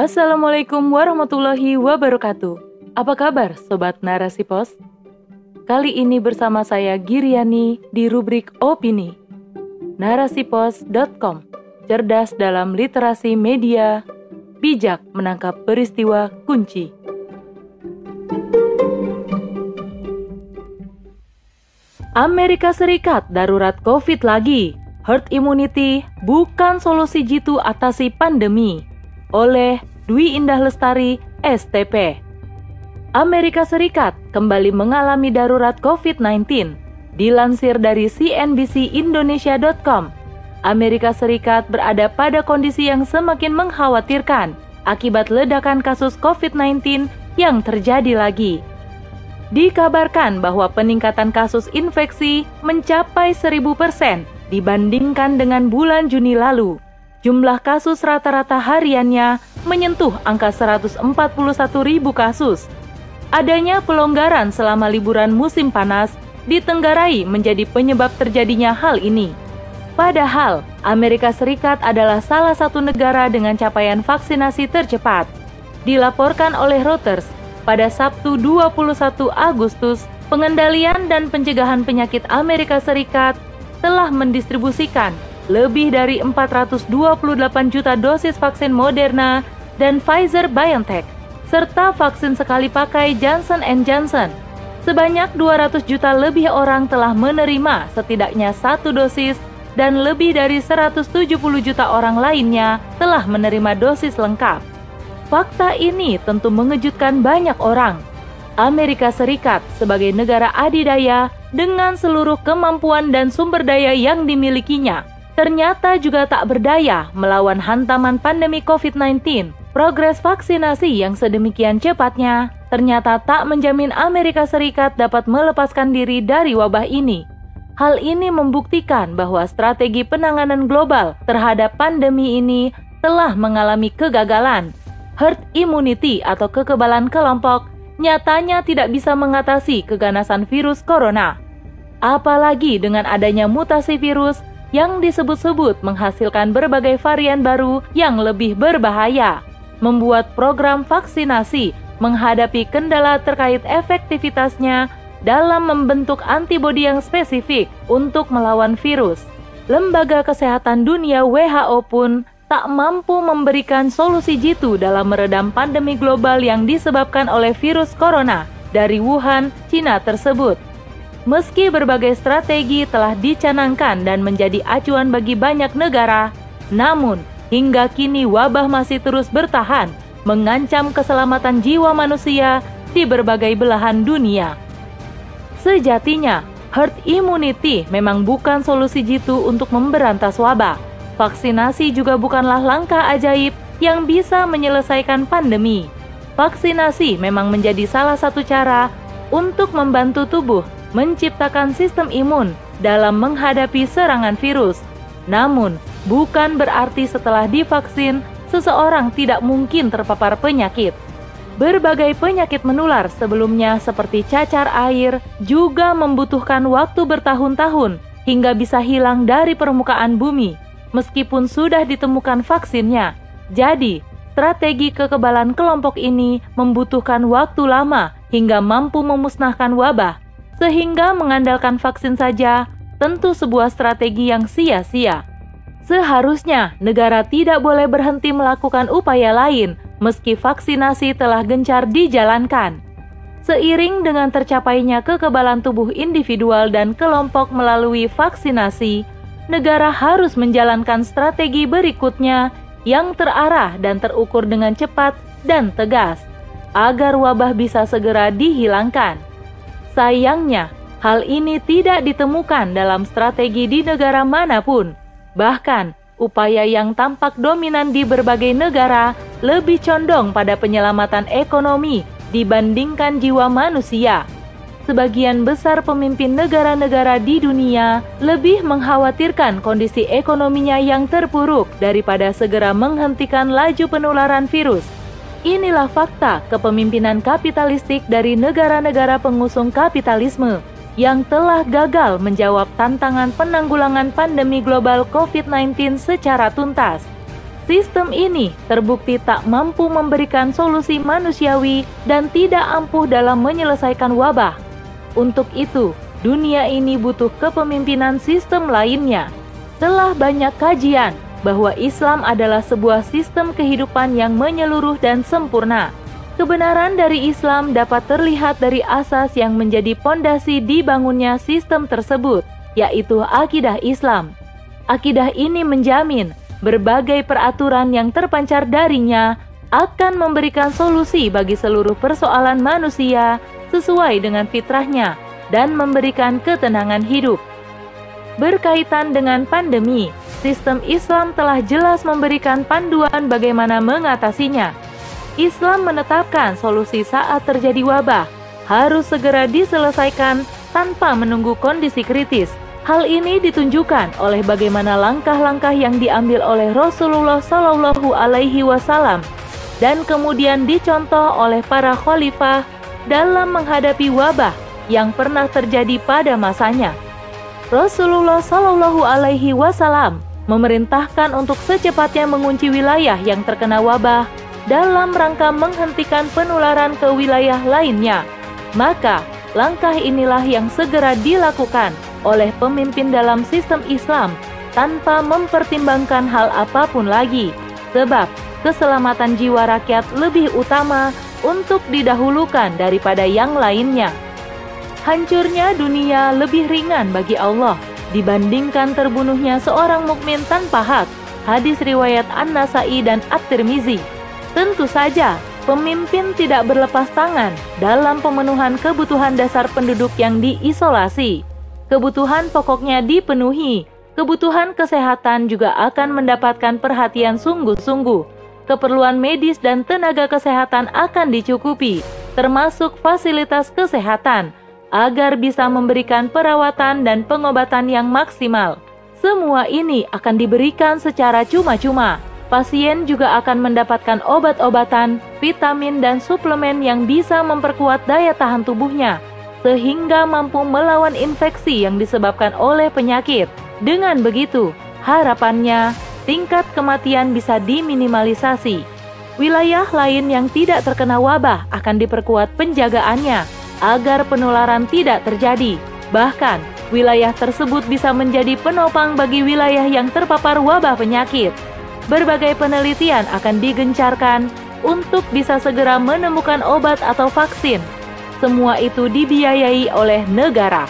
Assalamualaikum warahmatullahi wabarakatuh. Apa kabar Sobat Narasi Pos? Kali ini bersama saya Giriani di rubrik Opini. Narasipos.com Cerdas dalam literasi media, bijak menangkap peristiwa kunci. Amerika Serikat darurat COVID lagi. Herd immunity bukan solusi jitu atasi pandemi. Oleh Dwi Indah Lestari, STP. Amerika Serikat kembali mengalami darurat COVID-19. Dilansir dari CNBC-Indonesia.com, Amerika Serikat berada pada kondisi yang semakin mengkhawatirkan akibat ledakan kasus COVID-19 yang terjadi lagi. Dikabarkan bahwa peningkatan kasus infeksi mencapai 1000% dibandingkan dengan bulan Juni lalu jumlah kasus rata-rata hariannya menyentuh angka 141 ribu kasus. Adanya pelonggaran selama liburan musim panas ditenggarai menjadi penyebab terjadinya hal ini. Padahal, Amerika Serikat adalah salah satu negara dengan capaian vaksinasi tercepat. Dilaporkan oleh Reuters, pada Sabtu 21 Agustus, pengendalian dan pencegahan penyakit Amerika Serikat telah mendistribusikan lebih dari 428 juta dosis vaksin Moderna dan Pfizer BioNTech, serta vaksin sekali pakai Johnson Johnson. Sebanyak 200 juta lebih orang telah menerima setidaknya satu dosis dan lebih dari 170 juta orang lainnya telah menerima dosis lengkap. Fakta ini tentu mengejutkan banyak orang. Amerika Serikat sebagai negara adidaya dengan seluruh kemampuan dan sumber daya yang dimilikinya ternyata juga tak berdaya melawan hantaman pandemi COVID-19. Progres vaksinasi yang sedemikian cepatnya ternyata tak menjamin Amerika Serikat dapat melepaskan diri dari wabah ini. Hal ini membuktikan bahwa strategi penanganan global terhadap pandemi ini telah mengalami kegagalan. Herd immunity atau kekebalan kelompok nyatanya tidak bisa mengatasi keganasan virus corona. Apalagi dengan adanya mutasi virus yang disebut-sebut menghasilkan berbagai varian baru yang lebih berbahaya, membuat program vaksinasi menghadapi kendala terkait efektivitasnya dalam membentuk antibodi yang spesifik untuk melawan virus. Lembaga Kesehatan Dunia WHO pun tak mampu memberikan solusi jitu dalam meredam pandemi global yang disebabkan oleh virus corona dari Wuhan, Cina tersebut. Meski berbagai strategi telah dicanangkan dan menjadi acuan bagi banyak negara, namun hingga kini wabah masih terus bertahan, mengancam keselamatan jiwa manusia di berbagai belahan dunia. Sejatinya, herd immunity memang bukan solusi jitu untuk memberantas wabah. Vaksinasi juga bukanlah langkah ajaib yang bisa menyelesaikan pandemi. Vaksinasi memang menjadi salah satu cara untuk membantu tubuh menciptakan sistem imun dalam menghadapi serangan virus. Namun, bukan berarti setelah divaksin seseorang tidak mungkin terpapar penyakit. Berbagai penyakit menular sebelumnya seperti cacar air juga membutuhkan waktu bertahun-tahun hingga bisa hilang dari permukaan bumi meskipun sudah ditemukan vaksinnya. Jadi, strategi kekebalan kelompok ini membutuhkan waktu lama hingga mampu memusnahkan wabah sehingga mengandalkan vaksin saja tentu sebuah strategi yang sia-sia. Seharusnya negara tidak boleh berhenti melakukan upaya lain meski vaksinasi telah gencar dijalankan. Seiring dengan tercapainya kekebalan tubuh individual dan kelompok melalui vaksinasi, negara harus menjalankan strategi berikutnya yang terarah dan terukur dengan cepat dan tegas agar wabah bisa segera dihilangkan. Sayangnya, hal ini tidak ditemukan dalam strategi di negara mana pun. Bahkan, upaya yang tampak dominan di berbagai negara lebih condong pada penyelamatan ekonomi dibandingkan jiwa manusia. Sebagian besar pemimpin negara-negara di dunia lebih mengkhawatirkan kondisi ekonominya yang terpuruk daripada segera menghentikan laju penularan virus. Inilah fakta kepemimpinan kapitalistik dari negara-negara pengusung kapitalisme yang telah gagal menjawab tantangan penanggulangan pandemi global COVID-19 secara tuntas. Sistem ini terbukti tak mampu memberikan solusi manusiawi dan tidak ampuh dalam menyelesaikan wabah. Untuk itu, dunia ini butuh kepemimpinan sistem lainnya. Telah banyak kajian bahwa Islam adalah sebuah sistem kehidupan yang menyeluruh dan sempurna. Kebenaran dari Islam dapat terlihat dari asas yang menjadi pondasi dibangunnya sistem tersebut, yaitu akidah Islam. Akidah ini menjamin berbagai peraturan yang terpancar darinya akan memberikan solusi bagi seluruh persoalan manusia sesuai dengan fitrahnya dan memberikan ketenangan hidup. Berkaitan dengan pandemi, sistem Islam telah jelas memberikan panduan bagaimana mengatasinya. Islam menetapkan solusi saat terjadi wabah harus segera diselesaikan tanpa menunggu kondisi kritis Hal ini ditunjukkan oleh bagaimana langkah-langkah yang diambil oleh Rasulullah Shallallahu Alaihi Wasallam dan kemudian dicontoh oleh para khalifah dalam menghadapi wabah yang pernah terjadi pada masanya. Rasulullah Shallallahu Alaihi Wasallam memerintahkan untuk secepatnya mengunci wilayah yang terkena wabah dalam rangka menghentikan penularan ke wilayah lainnya. Maka, langkah inilah yang segera dilakukan oleh pemimpin dalam sistem Islam tanpa mempertimbangkan hal apa pun lagi, sebab keselamatan jiwa rakyat lebih utama untuk didahulukan daripada yang lainnya. Hancurnya dunia lebih ringan bagi Allah dibandingkan terbunuhnya seorang mukmin tanpa hak. Hadis riwayat An-Nasai dan At-Tirmizi. Tentu saja, pemimpin tidak berlepas tangan dalam pemenuhan kebutuhan dasar penduduk yang diisolasi kebutuhan pokoknya dipenuhi, kebutuhan kesehatan juga akan mendapatkan perhatian sungguh-sungguh. Keperluan medis dan tenaga kesehatan akan dicukupi, termasuk fasilitas kesehatan, agar bisa memberikan perawatan dan pengobatan yang maksimal. Semua ini akan diberikan secara cuma-cuma. Pasien juga akan mendapatkan obat-obatan, vitamin, dan suplemen yang bisa memperkuat daya tahan tubuhnya sehingga mampu melawan infeksi yang disebabkan oleh penyakit. Dengan begitu, harapannya tingkat kematian bisa diminimalisasi. Wilayah lain yang tidak terkena wabah akan diperkuat penjagaannya agar penularan tidak terjadi. Bahkan, wilayah tersebut bisa menjadi penopang bagi wilayah yang terpapar wabah penyakit. Berbagai penelitian akan digencarkan untuk bisa segera menemukan obat atau vaksin semua itu dibiayai oleh negara.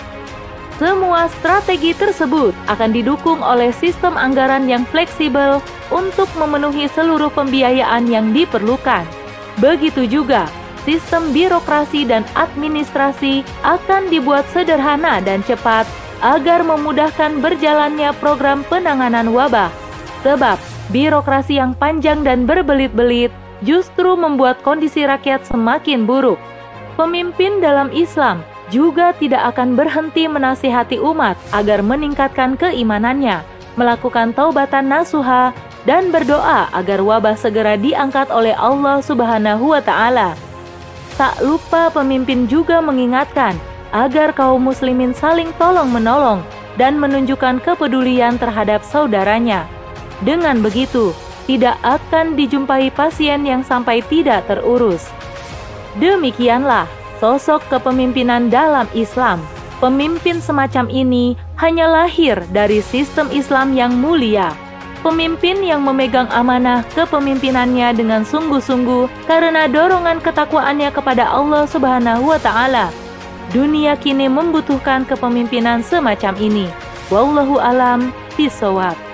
Semua strategi tersebut akan didukung oleh sistem anggaran yang fleksibel untuk memenuhi seluruh pembiayaan yang diperlukan. Begitu juga, sistem birokrasi dan administrasi akan dibuat sederhana dan cepat agar memudahkan berjalannya program penanganan wabah. Sebab birokrasi yang panjang dan berbelit-belit justru membuat kondisi rakyat semakin buruk pemimpin dalam Islam juga tidak akan berhenti menasihati umat agar meningkatkan keimanannya, melakukan taubatan nasuha, dan berdoa agar wabah segera diangkat oleh Allah Subhanahu wa Ta'ala. Tak lupa, pemimpin juga mengingatkan agar kaum Muslimin saling tolong-menolong dan menunjukkan kepedulian terhadap saudaranya. Dengan begitu, tidak akan dijumpai pasien yang sampai tidak terurus. Demikianlah sosok kepemimpinan dalam Islam. Pemimpin semacam ini hanya lahir dari sistem Islam yang mulia. Pemimpin yang memegang amanah kepemimpinannya dengan sungguh-sungguh karena dorongan ketakwaannya kepada Allah Subhanahu wa taala. Dunia kini membutuhkan kepemimpinan semacam ini. Wallahu alam bisawab.